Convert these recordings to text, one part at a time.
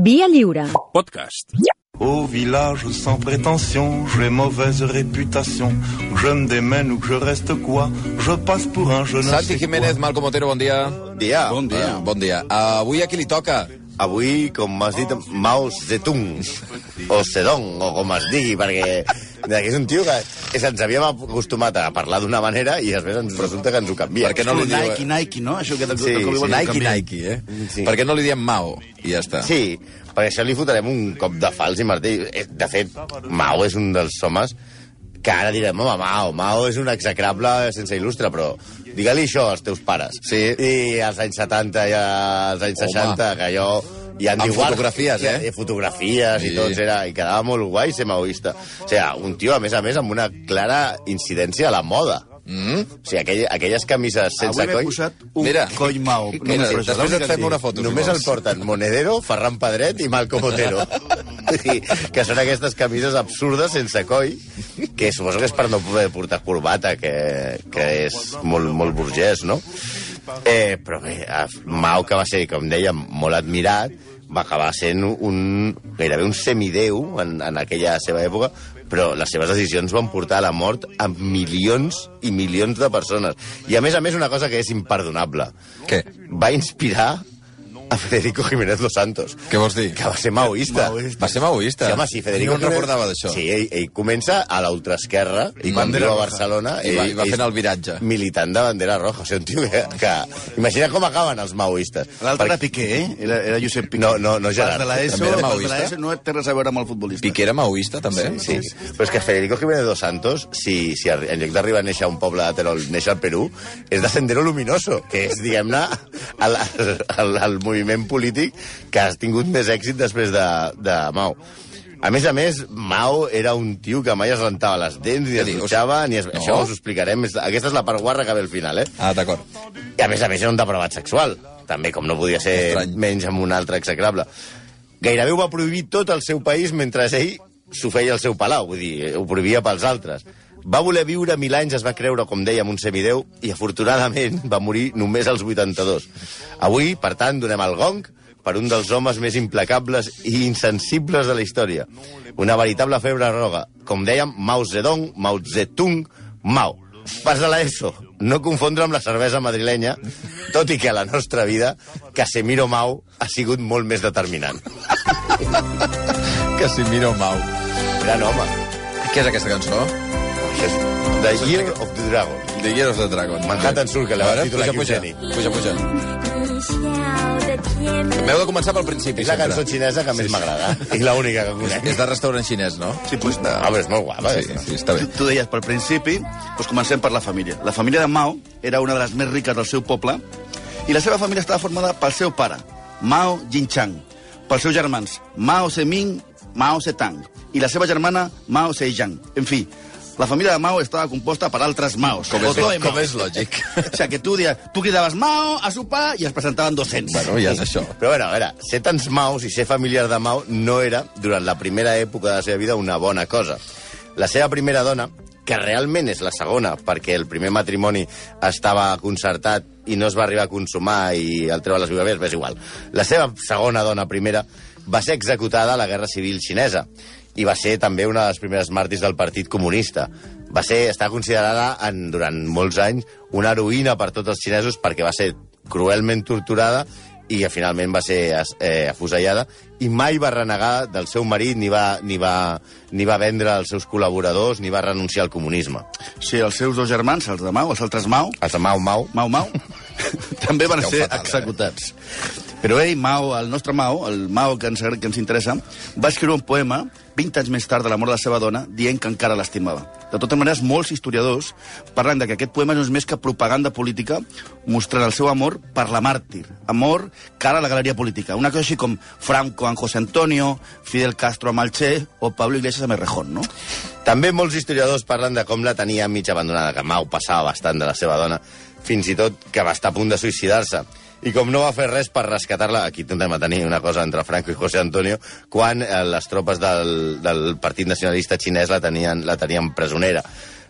Via Lliure. Podcast. Au village sans prétention, j'ai mauvaise réputation. Je me démène ou que je reste quoi, je passe pour un jeune. Santi Jiménez, Malcom Otero, bon dia. dia. Bon dia. Uh, bon dia. Uh, avui a qui li toca? Avui, com m'has dit, Mao Zedong, o Zedong, o com es digui, perquè que és un tio que ens havíem acostumat a parlar d'una manera i després ens resulta que ens ho canvia. Per què no li diu... Nike, Nike, no? Això que de, Sí, de, sí. Nike, Nike, eh? Sí. Per què no li diem Mao? I ja està. Sí, perquè això li fotrem un cop de fals i martell. Eh, De fet, Mao és un dels homes que ara direm, home, Mao, Mao és un execrable sense il·lustre, però digue-li això als teus pares. Sí. I als anys 70 i als anys Home. 60, que allò... I Amb fotografies, eh? I, fotografies Sí. i tot, era, i quedava molt guai ser maoista. O sigui, un tio, a més a més, amb una clara incidència a la moda. Mm? O sigui, aquell, aquelles camises sense Avui m'he coll... posat un Mira. coll mau. Mira, Només per això, després et fem una foto. Només si el porten Monedero, Ferran Pedret i Malcom Otero. I, que són aquestes camises absurdes sense coll, que suposo que és per no poder portar corbata, que, que és molt, molt burgès, no? Eh, però bé, Mao, que va ser, com dèiem, molt admirat, va acabar sent un, gairebé un semideu en, en aquella seva època, però les seves decisions van portar a la mort a milions i milions de persones. I a més a més una cosa que és imperdonable. Què? Va inspirar a Federico Jiménez Dos Santos, Què vols dir? que va ser maoista. Maoista. Va ser maoista? Sí, home, sí, Federico No em recordava d'això. Sí, ell, ell comença a l'ultraesquerra i quan viu a. Barcelona... I va- ell- i va fent el viratge. Militant de bandera roja. O sigui, un tio que... que... Imagina com acaben els maoistes. L'altre era Perquè- Piqué, eh? Era, era Josep Piqué. No, no, no, Gerard. Els de l'ESO, També era els de maoista? l'ESO no té res a veure amb el futbolista. Piqué era maoista, també? Sí, però és que Federico Jiménez Dos Santos, si, si en lloc d'arribar a néixer a un poble de Terol, néixer al Perú, és de Sendero Luminoso, que és, diguem-ne, el, el, el moviment polític que ha tingut més èxit després de, de Mao. A més a més, Mao era un tio que mai es rentava les dents, ni es dutxava, ni es... No. Això us ho explicarem. Aquesta és la part guarra que ve al final, eh? Ah, d'acord. I a més a més era un depravat sexual. També, com no podia ser Estrany. menys amb un altre execrable. Gairebé ho va prohibir tot el seu país mentre ell s'ho feia al seu palau, vull dir, ho prohibia pels altres. Va voler viure mil anys, es va creure, com dèiem, un semideu, i afortunadament va morir només als 82. Avui, per tant, donem el gong per un dels homes més implacables i insensibles de la història. Una veritable febre roga. Com dèiem, Mao Zedong, Mao Zedong, Mao. Pas de l'ESO. No confondre amb la cervesa madrilenya, tot i que a la nostra vida Casemiro Mau ha sigut molt més determinant. Casimiro Mau. Gran home. Què és aquesta cançó? És The Year of the Dragon. The Year of the Dragon. Manhattan Sur, que A veure, titular puja, puja, Eugeni. puja, puja. M'heu de començar pel principi, És la sempre. cançó xinesa que més m'agrada. I l'única que conec. És de restaurant xinès, no? Sí, pues, de... Ah, però és molt guapa. Sí, aquesta. sí, està bé. Tu, tu deies, pel principi, doncs comencem per la família. La família de Mao era una de les més riques del seu poble i la seva família estava formada pel seu pare, Mao Jinchang, pels seus germans, Mao Zeming, Mao Zedong, i la seva germana, Mao Zedong. En fi, la família de Mao estava composta per altres Maos. Com és, com Mao. és lògic. O sigui, que tu, dies, tu cridaves Mao a sopar i es presentaven 200. bueno, ja és això. Però bueno, a veure, ser tants Maus i ser familiar de Mao no era, durant la primera època de la seva vida, una bona cosa. La seva primera dona, que realment és la segona, perquè el primer matrimoni estava concertat i no es va arribar a consumar i el treu a les però és igual. La seva segona dona primera va ser executada a la Guerra Civil xinesa i va ser també una de les primeres màrtirs del Partit Comunista. Va ser, està considerada en, durant molts anys una heroïna per tots els xinesos perquè va ser cruelment torturada i eh, finalment va ser eh, afusellada i mai va renegar del seu marit ni va, ni, va, ni va vendre els seus col·laboradors ni va renunciar al comunisme. Sí, els seus dos germans, els de Mao, els altres Mao, Els de Mau Mau Mau Mau, també van Esteu ser fatal, eh? Però ell, Mao, el nostre Mao, el Mao que ens, que ens interessa, va escriure un poema 20 anys més tard de la mort de la seva dona, dient que encara l'estimava. De totes maneres, molts historiadors parlen de que aquest poema no és més que propaganda política mostrant el seu amor per la màrtir. Amor cara a la galeria política. Una cosa així com Franco amb José Antonio, Fidel Castro amb el Che o Pablo Iglesias amb Errejón, no? També molts historiadors parlen de com la tenia mig abandonada, que Mau passava bastant de la seva dona, fins i tot que va estar a punt de suïcidar-se. I com no va fer res per rescatar-la, aquí tornem a tenir una cosa entre Franco i José Antonio, quan eh, les tropes del, del Partit Nacionalista xinès la tenien, la tenien presonera.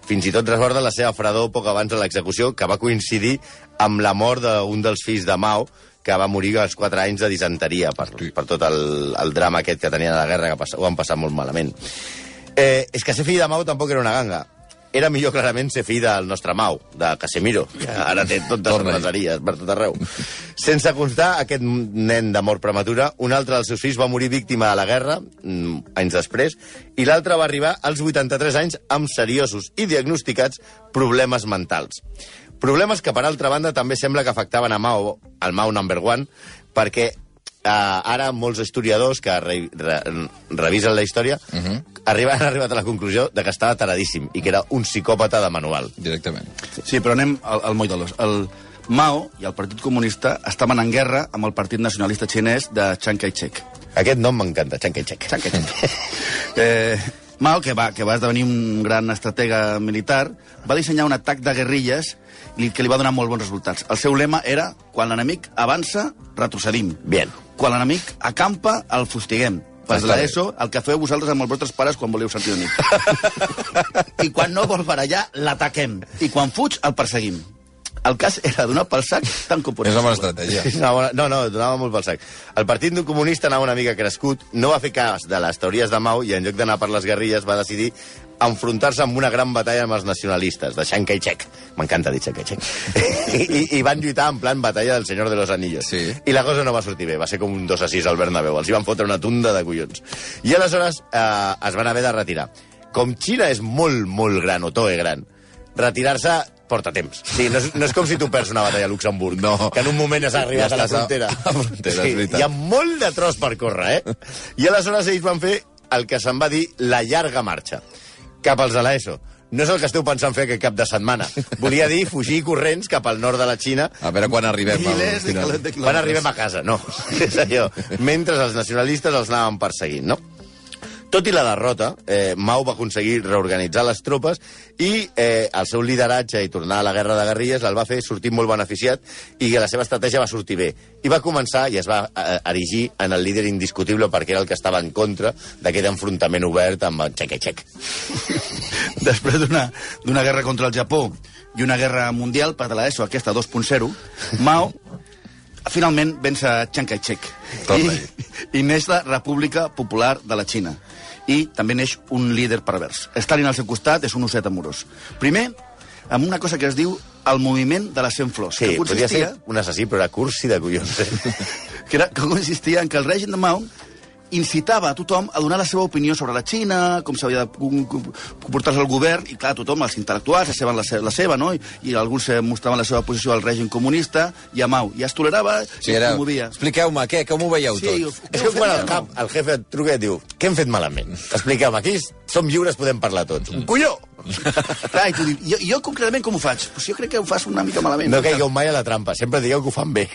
Fins i tot recorda la seva fredor poc abans de l'execució, que va coincidir amb la mort d'un dels fills de Mao, que va morir als 4 anys de disenteria per, per tot el, el drama aquest que tenien a la guerra, que pass, ho van passar molt malament. Eh, és que ser fill de Mau tampoc era una ganga. Era millor clarament ser fill del nostre Mau, de Casemiro, que ara té totes les braseries per tot arreu. Sense constar aquest nen de mort prematura, un altre dels seus fills va morir víctima de la guerra, mm, anys després, i l'altre va arribar als 83 anys amb seriosos i diagnosticats problemes mentals. Problemes que, per altra banda, també sembla que afectaven a Mao, al Mao number one, perquè Uh, ara molts historiadors que re, re, revisen la història uh -huh. arriben, han arribat a la conclusió de que estava taradíssim i que era un psicòpata de manual. Directament. Sí, però anem al, al moll de l'os. El Mao i el Partit Comunista estaven en guerra amb el Partit Nacionalista Xinès de Chiang Kai-shek. Aquest nom m'encanta, Chiang Kai-shek. Chiang Kai-shek. eh, Mao, que va, que va esdevenir un gran estratega militar, va dissenyar un atac de guerrilles que li va donar molt bons resultats. El seu lema era, quan l'enemic avança, retrocedim. Bien. Quan l'enemic acampa, el fustiguem. Pas Està l'ESO, el que feu vosaltres amb els vostres pares quan voleu sortir de nit. I quan no vol barallar, l'ataquem. I quan fuig, el perseguim. El cas era donar pel sac tant com És una bona estratègia. Una bona... No, no, donava molt pel sac. El Partit Comunista anava una mica crescut, no va fer cas de les teories de Mao i en lloc d'anar per les guerrilles va decidir enfrontar-se amb una gran batalla amb els nacionalistes, de Chiang Kai-shek. M'encanta dir Chiang Kai-shek. I, i, I van lluitar en plan batalla del Senyor de los Anillos. Sí. I la cosa no va sortir bé, va ser com un 2 a 6 al Bernabéu. Els hi van fotre una tunda de collons. I aleshores eh, es van haver de retirar. Com Xina és molt, molt gran, o Toe gran, retirar-se porta temps. Sí, no, és, no és com si tu perds una batalla a Luxemburg, No. que en un moment has arribat Ja a la a- frontera. a la frontera, és veritat. hi ha molt de tros per córrer, eh? I aleshores ells van fer el que se'n va dir la llarga marxa, cap als de l'ESO. No és el que esteu pensant fer aquest cap de setmana. Volia dir fugir corrents cap al nord de la Xina A veure quan arribem al Milers de quan arribem a casa, no. És allò. Mentre els nacionalistes els anaven perseguint, no? Tot i la derrota, eh, Mao va aconseguir reorganitzar les tropes i eh, el seu lideratge i tornar a la guerra de guerrilles el va fer sortir molt beneficiat i la seva estratègia va sortir bé. I va començar i es va eh, erigir en el líder indiscutible perquè era el que estava en contra d'aquest enfrontament obert amb el Txeque-Txec. Després d'una guerra contra el Japó i una guerra mundial per de l'ESO, aquesta 2.0, Mao finalment vence Chiang Kai-shek. I, I neix la República Popular de la Xina. I també neix un líder pervers. Stalin al seu costat és un osset amorós. Primer, amb una cosa que es diu el moviment de les 100 flors. Sí, que podria ser consistia, un assassí, però era cursi de collons. Eh? que, era, que consistia en que el règim de Mao incitava a tothom a donar la seva opinió sobre la Xina, com s'havia de com- com- comportar-se el govern, i clar, tothom, els intel·lectuals, la, se- la seva, no? I, I alguns eh, mostraven la seva posició al règim comunista, i a Mau. I es tolerava Sí, i era... es promovia. Expliqueu-me, què? Com ho veieu Sí, tot? És que quan el cap, el jefe et truca i et diu què hem fet malament? Expliqueu-me, aquí som lliures, podem parlar tots. Un colló! Clar, i tu dius, jo, jo concretament com ho faig? Pues jo crec que ho fas una mica malament. No caigueu mai a la trampa, sempre digueu que ho fan bé.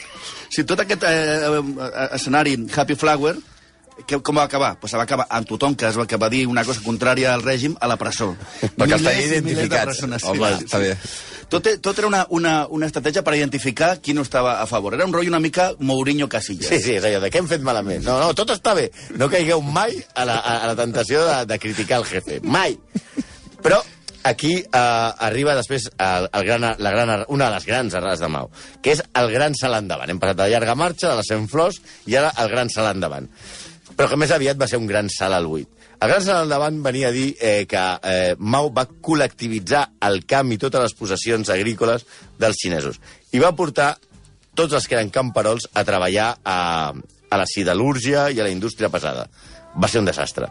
Si tot aquest eh, eh, escenari Happy Flower, que, com va acabar? Pues va acabar amb tothom que, es va, que va dir una cosa contrària al règim a la presó. Perquè de identificats. persones, Home, sí. està bé. Tot, tot era una, una, una estratègia per identificar qui no estava a favor. Era un rotllo una mica Mourinho Casillas. Sí, sí, és allò de què hem fet malament. No, no, tot està bé. No caigueu mai a la, a, a la tentació de, de criticar el jefe. Mai. Però aquí eh, arriba després el, el gran, la gran, una de les grans errades de Mau, que és el gran salt endavant. Hem passat de la llarga marxa, de les 100 flors, i ara el gran salt endavant. Però que més aviat va ser un gran salt al buit. El gran salt endavant venia a dir eh, que eh, Mao va col·lectivitzar el camp i totes les possessions agrícoles dels xinesos. I va portar tots els que eren camperols a treballar a, a la siderúrgia i a la indústria pesada. Va ser un desastre.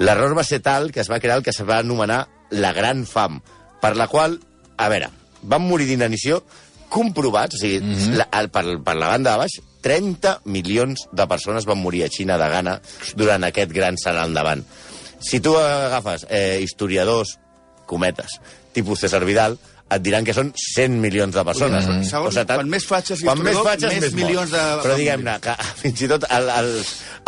L'error va ser tal que es va crear el que es va anomenar la Gran Fam, per la qual, a veure, van morir d'inanició comprovats, o sigui, mm -hmm. la, el, per, per la banda de baix, 30 milions de persones van morir a Xina de gana durant aquest gran salt endavant. Si tu agafes eh, historiadors, cometes, tipus César Vidal, et diran que són 100 milions de persones. Mm. Segons, tant, quan més fatxes quan més fatxes, més més milions de- Però diguem-ne, que fins i tot el, el,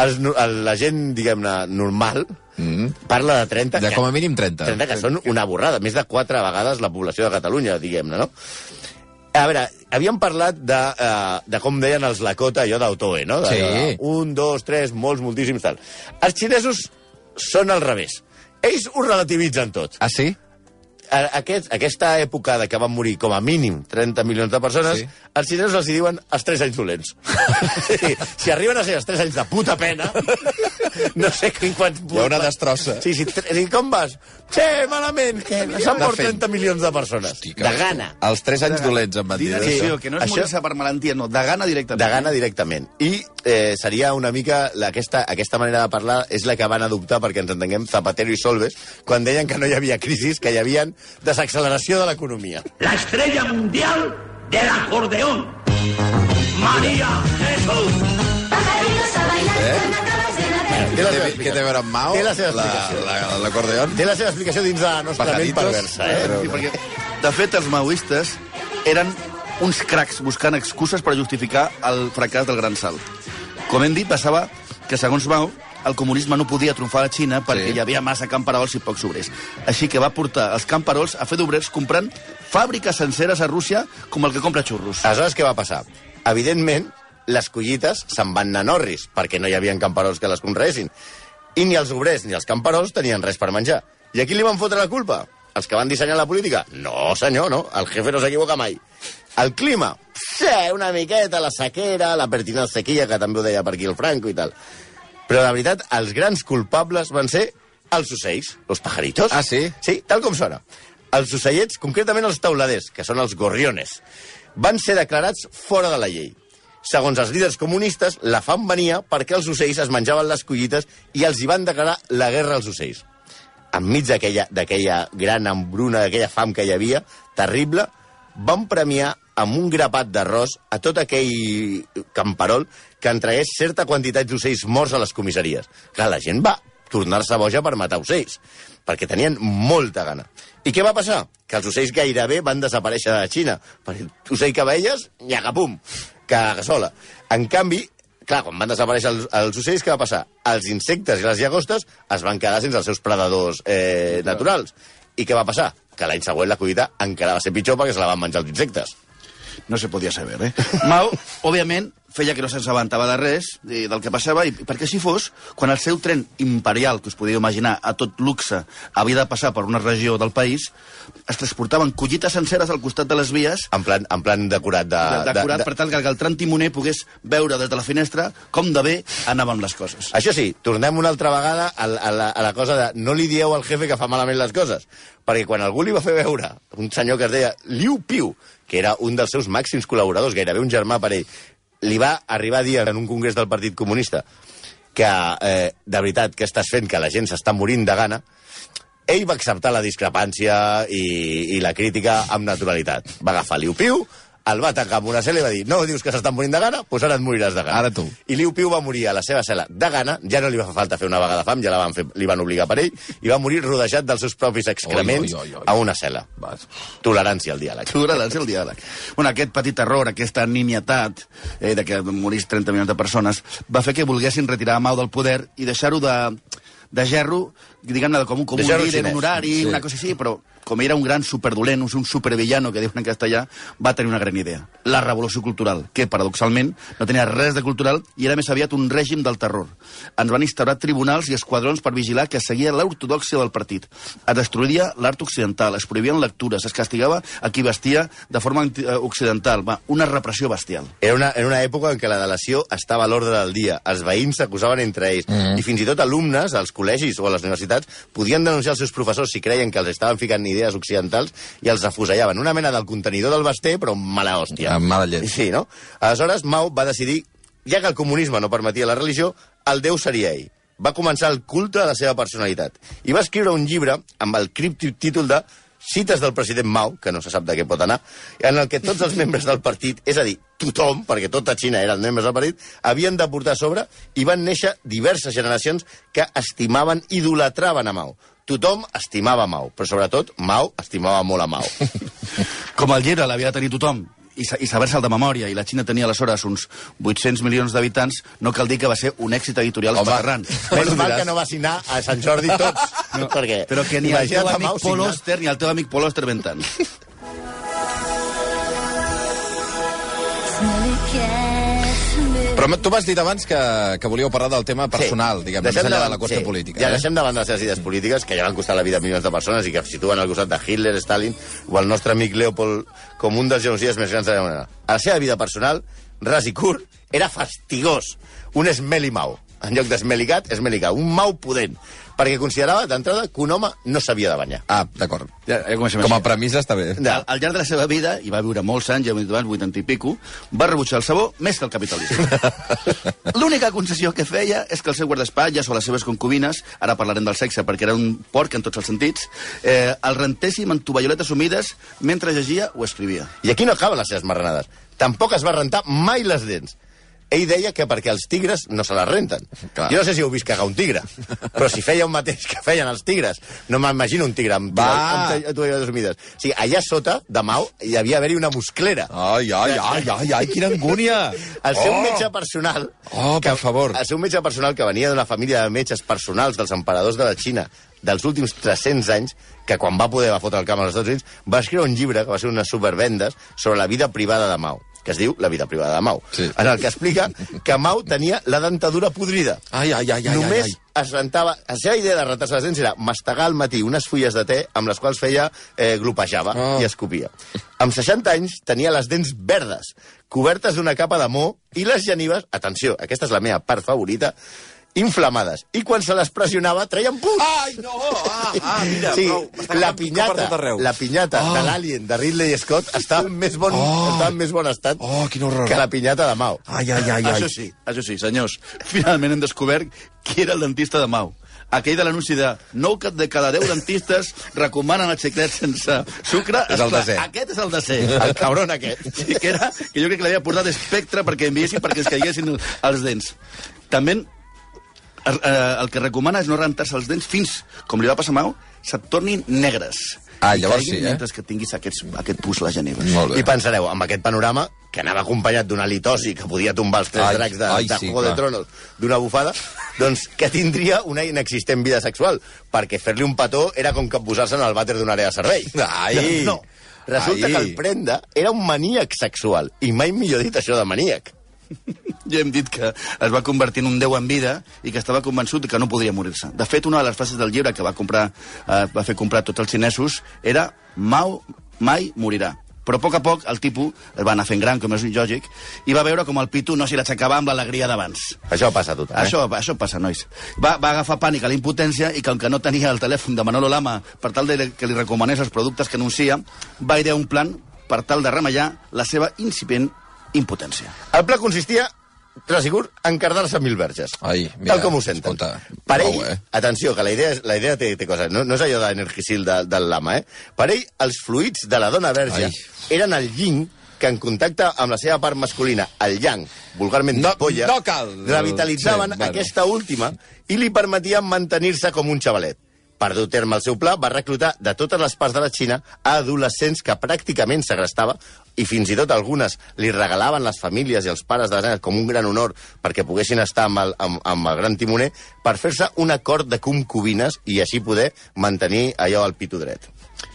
els, el, la gent, diguem-ne, normal, mm. parla de 30... De que- com a mínim 30. 30 que són una borrada, més de 4 vegades la població de Catalunya, diguem-ne, no? A veure, havíem parlat de, uh, de com deien els Lakota, allò d'Autoe, no? De, Sí. de, un, dos, tres, molts, moltíssims, tal. Els xinesos són al revés. Ells ho relativitzen tot. Ah, sí? A- aquest, aquesta època de que van morir com a mínim 30 milions de persones, Sí. sí. els xinesos els hi diuen els 3 anys dolents. sí, si arriben a ser els 3 anys de puta pena, no sé quin quants... Hi ha una destrossa. Sí, sí, tre- i com vas? Sí, malament, que s'han De mort fet. 30 milions de persones. Hosti, de gana. Els 3 anys dolents, em van dir. D'inacció, això. que no és Això- morir-se per malaltia, no, de gana directament. De gana directament. I eh, seria una mica... La, aquesta, aquesta manera de parlar és la que van adoptar, perquè ens entenguem, Zapatero i Solves, quan deien que no hi havia crisis, que hi havia desacceleració de l'economia. la estrella mundial del acordeón. María Jesús. Pajaritos a bailar Eh? la de... Té la Què seva té, què té a veure amb Mao? Té la seva La- explicació. la- L'acordeon? Té la seva explicació dins de la nostra ment Pajaritos. perversa, eh? Però- Sí, perquè, de fet, els maoistes eren uns cracs buscant excuses per justificar el fracàs del Gran Salt. Com hem dit, passava que, segons Mao, el comunisme no podia tromfar a la Xina perquè Sí. hi havia massa camperols i pocs obrers. Així que va portar els camperols a fer d'obrers comprant fàbriques senceres a Rússia com el que compra xurros. Aleshores, què va passar? Evidentment, les collites se'n van anar norris, perquè no hi havia camperols que les conreessin. I ni els obrers ni els camperols tenien res per menjar. I a qui li van fotre la culpa? Els que van dissenyar la política? No, senyor, no. El jefe no s'equivoca mai. El clima? Sí, una miqueta, la sequera, la pertinent sequia, que també ho deia per aquí el Franco i tal. Però, la veritat, els grans culpables van ser els ocells, els pajaritos. Ah, sí? Sí, tal com sona. Els ocellets, concretament els tauladers, que són els gorriones, van ser declarats fora de la llei. Segons els líders comunistes, la fam venia perquè els ocells es menjaven les collites i els hi van declarar la guerra als ocells. Enmig d'aquella gran hambruna, d'aquella fam que hi havia, terrible, van premiar amb un grapat d'arròs a tot aquell camperol que entregués certa quantitat d'ocells morts a les comissaries. Clar, la gent va tornar-se boja per matar ocells, perquè tenien molta gana. I què va passar? Que els ocells gairebé van desaparèixer de la Xina. Per ocell que veies, nyagapum, que sola. En canvi, clar, quan van desaparèixer els, els ocells, què va passar? Els insectes i les llagostes es van quedar sense els seus predadors eh, naturals. I què va passar? Que l'any següent la collita encara va ser pitjor perquè se la van menjar els insectes. No se podia saber, eh? Mao, òbviament, feia que no se'n sabentava de res eh, del que passava, i perquè si fos, quan el seu tren imperial, que us podíeu imaginar, a tot luxe, havia de passar per una regió del país, es transportaven collites senceres al costat de les vies, En plan, en plan decorat de... de, decorat de, per tal que el tram timoner pogués veure des de la finestra com de bé anaven les coses. Això sí, tornem una altra vegada a, la- a, la, a la cosa de no li dieu al jefe que fa malament les coses. Perquè quan algú li va fer veure un senyor que es deia Liu Piu, que era un dels seus màxims col·laboradors, gairebé un germà per ell, li va arribar a dir en un congrés del Partit Comunista que, eh, de veritat, que estàs fent que la gent s'està morint de gana, ell va acceptar la discrepància i, i la crítica amb naturalitat. Va agafar Liu Piu, el va tancar amb una cel·la i va dir no dius que s'estan morint de gana? Doncs pues ara et moriràs de gana. Ara tu. I Liu Piu va morir a la seva cel·la de gana, ja no li va fer falta fer una vaga de fam, ja la van fer, li van obligar per ell, i va morir rodejat dels seus propis excrements Oi, oi, oi, oi. a una cel·la. Vas. Tolerància al diàleg. Tolerància al diàleg. Bueno, aquest petit error, aquesta nimietat eh, de que morís 30 milions de persones, va fer que volguessin retirar Mao del poder i deixar-ho de, de gerro, diguem-ne, com, un- com De un líder xinès. honorari, Sí. una cosa així, però com era un gran superdolent, un supervillano, que diuen en castellà, va tenir una gran idea. La revolució cultural, que, paradoxalment, no tenia res de cultural i era més aviat un règim del terror. Ens van instaurar tribunals i esquadrons per vigilar que seguia l'ortodoxia del partit. Es destruïa l'art occidental, es prohibien lectures, es castigava a qui vestia de forma eh, occidental. Va, una repressió bestial. Era una, era una època en què la delació estava a l'ordre del dia. Els veïns s'acusaven entre ells. Mm. I fins i tot alumnes, als col·legis o a les universitats, podien denunciar els seus professors si creien que els estaven ficant idees occidentals i els afusellaven. Una mena del contenidor del Basté, però mala hòstia. Amb mala llet. Sí, no? Aleshores, Mao va decidir, ja que el comunisme no permetia la religió, el Déu seria ell. Va començar el culte a la seva personalitat. I va escriure un llibre amb el críptic títol de cites del president Mao, que no se sap de què pot anar, en el que tots els membres del partit, és a dir, tothom, perquè tota Xina eren membres del partit, havien de portar a sobre i van néixer diverses generacions que estimaven, idolatraven a Mao. Tothom estimava Mao, però sobretot Mao estimava molt a Mao. Com el llibre l'havia de tenir tothom, i, i saber-se'l de memòria, i la Xina tenia aleshores uns 800 milions d'habitants, no cal dir que va ser un èxit editorial Home, esparrant. menys mal que no va signar a Sant Jordi tots, no, perquè... Però que ni el teu amic Paul. Oster, ni el teu amic Paul Oster ben tant. Però tu m'has dit abans que, que volíeu parlar del tema personal, sí. diguem, més Deixem enllà de la qüestió sí. política. Ja eh? deixem davant les seves idees polítiques, que ja van costar la vida a milions de persones i que situen al costat de Hitler, Stalin o el nostre amic Leopold com un dels genocides més grans de la manera. A la seva vida personal, ras i curt, era fastigós. Un esmeli mau. En lloc d'esmelicat, esmelicat. Un mau pudent. Perquè considerava, d'entrada, que un home no s'havia de banyar. Ah, d'acord. Ja, ja comencem Com a així. premissa està bé. Ja. Al, al llarg de la seva vida, i va viure molts anys, ja ho he dit abans, 80 i pico, va rebutjar el sabó més que el capitalisme. L'única concessió que feia és que el seu guardaespatlles o les seves concubines, ara parlarem del sexe perquè era un porc en tots els sentits, eh, el rentéssim en tovalloletes humides mentre llegia o escrivia. I aquí no acaben les seves marranades. Tampoc es va rentar mai les dents. Ell deia que perquè els tigres no se les renten. Clar. Jo no sé si heu vist cagar un tigre, però si feia un mateix que feien els tigres, no m'imagino un tigre amb, Va. amb to- tovalloles humides. O sigui, allà sota, de Mau, hi havia haver-hi una musclera. Ai, ai, ai, ai, ai, quina angúnia! El seu Oh! metge personal... Oh, per favor. El seu metge personal, que venia d'una família de metges personals dels emperadors de la Xina dels últims 300 anys, que quan va poder va fotre el camp als Estats Units, va escriure un llibre, que va ser unes supervendes, sobre la vida privada de Mao que es diu La vida privada de Mao, Sí. en el que explica que Mao tenia la dentadura podrida. Ai, ai, ai, ai, Només ai, ai. es rentava... La seva idea de rentar-se les dents era mastegar al matí unes fulles de te amb les quals feia eh, glopejava Oh. i escopia. Amb 60 anys tenia les dents verdes, cobertes d'una capa de mo i les genives, atenció, aquesta és la meva part favorita, inflamades. I quan se les pressionava, treien pus. Ai, no! Ah, ah, mira, sí, prou. Està la pinyata, la pinyata Oh. de l'Alien de Ridley Scott estava en més bon, Oh. estava en més bon estat Oh, quin horror. que la pinyata de Mao. Ai, ai, ai, ai. Això sí, això sí, senyors. Finalment hem descobert qui era el dentista de Mau. Aquell de l'anunci de 9 de cada 10 dentistes recomanen el xiclet sense sucre. És el Esclar, desè. Aquest és el desè. El cabron aquest. Sí, que, era, que jo crec que l'havia portat espectre perquè enviessin perquè es caiguessin els dents. També eh, el que recomana és no rentar-se els dents fins, com li va passar a Mau, se't tornin negres. Ah, llavors sí, eh? Mentre que tinguis aquests, aquest pus a. Molt bé. I pensareu, amb aquest panorama, que anava acompanyat d'una litosi que podia tombar els tres Ai, dracs de, ai, de sí, Juego de clar. Tronos d'una bufada, doncs que tindria una inexistent vida sexual, perquè fer-li un petó era com que posar-se en el vàter d'una àrea de servei. Ai. Doncs no. Resulta Ai. que el Prenda era un maníac sexual, i mai millor dit això de maníac. Ja hem dit que es va convertir en un déu en vida i que estava convençut que no podria morir-se. De fet, una de les frases del llibre que va comprar, eh, va fer comprar tots els xinesos era Mao mai morirà. Però a poc a poc el tipus es va anar fent gran, com és lògic, i va veure com el pitu no s'hi l'aixecava amb l'alegria d'abans. Això passa a tothom, eh? Això, això passa, nois. Va, va agafar pànic a la impotència i com que no tenia el telèfon de Manolo Lama per tal de que li recomanés els productes que anuncia, va idear un plan per tal de remellar la seva incipient impotència. El pla consistia, Trasigur, en cardar-se mil verges. Ai, mira, Tal com ho senten. escolta, per prou, ell, eh? atenció, que la idea, és, la idea té, té coses, no, no és allò d'energisil de, del lama, eh? Per ell, els fluids de la dona verge Ai. eren el yin que en contacte amb la seva part masculina, el yang, vulgarment No- polla, no cal. revitalitzaven Sí, bueno. aquesta última i li permetien mantenir-se com un xavalet. Per dur terme el seu pla, va reclutar de totes les parts de la Xina a adolescents que pràcticament segrestava i fins i tot algunes li regalaven les famílies i els pares de les nenes com un gran honor perquè poguessin estar amb el, amb, amb el gran timoner per fer-se un acord de concubines i així poder mantenir allò al pitu dret.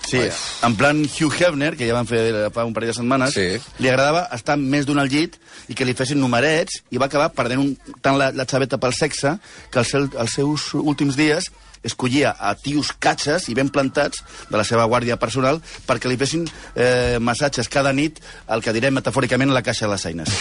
Sí, en plan Hugh Hefner, que ja van fer fa un parell de setmanes, Sí. li agradava estar més d'un al llit i que li fessin numerets i va acabar perdent un, tant la, la xaveta pel sexe que als, seu, als seus últims dies escollia a tios catxes i ben plantats de la seva guàrdia personal perquè li fessin eh, massatges cada nit, el que direm metafòricament, a la caixa de les eines.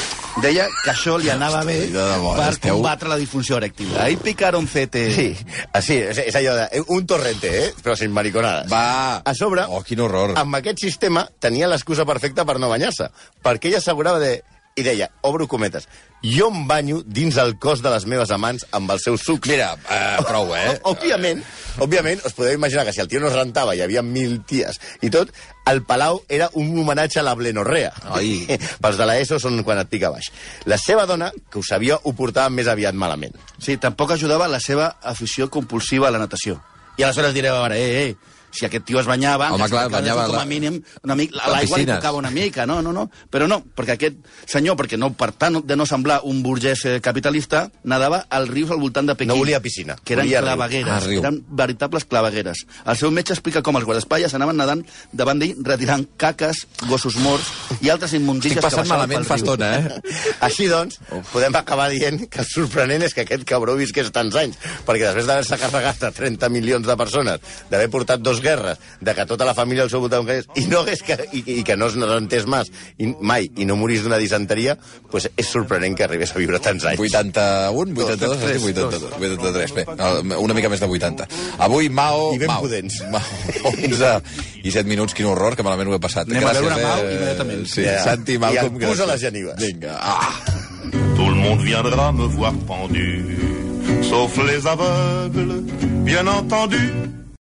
Deia que això li anava bé debò, per esteu- combatre la disfunció erèctil. Ahí picaron CT. Sí, així, és, és allò de... Un torrente, eh? Però sin mariconades. Va. A sobre, Oh, quin horror. amb aquest sistema tenia l'excusa perfecta per no banyar-se, perquè ella assegurava de... I deia, obro cometes, jo em banyo dins el cos de les meves amants amb els seus sucs. Mira, eh, prou, eh? Òbviament, òbviament, us podeu imaginar que si el tio no es rentava, hi havia mil ties i tot, el Palau era un homenatge a la blenorrea. Ai. Pels de l'ESO són quan et pica baix. La seva dona, que ho sabia, ho portava més aviat malament. Sí, tampoc ajudava la seva afició compulsiva a la natació. I aleshores direu ara, eh, eh, si aquest tio es banyava, Home, clar, banyava com la- a mínim, una mica, la l'aigua li tocava una mica, no, no, no, però no, perquè aquest senyor, perquè no, per tant, de no semblar un burgès eh, capitalista, nadava als rius al voltant de Pequín. No volia piscina, Que eren volia clavegueres, Ah, riu. eren veritables clavegueres. El seu metge explica com els guardaespatlles anaven nedant davant d'ell retirant caques, gossos morts i altres immundícies que baixaven malament fa estona, eh? Així doncs, podem acabar dient que el sorprenent és que aquest cabró visqués tants anys, perquè després d'haver-se carregat a 30 milions de persones, d'haver portat dos guerres, de que tota la família al seu voltant hagués, i, no hagués que, i, i que no es rentés mas, i, mai, i no morís d'una disenteria, pues és sorprenent que arribés a viure tants anys. 81, 82, has dit 82, 83. Bé, el- una mica més de 80. Avui Mao... I ben Mao, pudents. Mao, 11 i 7 minuts, quin horror, que malament ho he passat. Anem a Gràcies, veure Mao eh? immediatament. Sí, Ja. Santi, I Malcolm, el pus a gràcies. les genives. Vinga, ah. Tout le monde viendra me voir pendu, sauf les aveugles, bien entendu.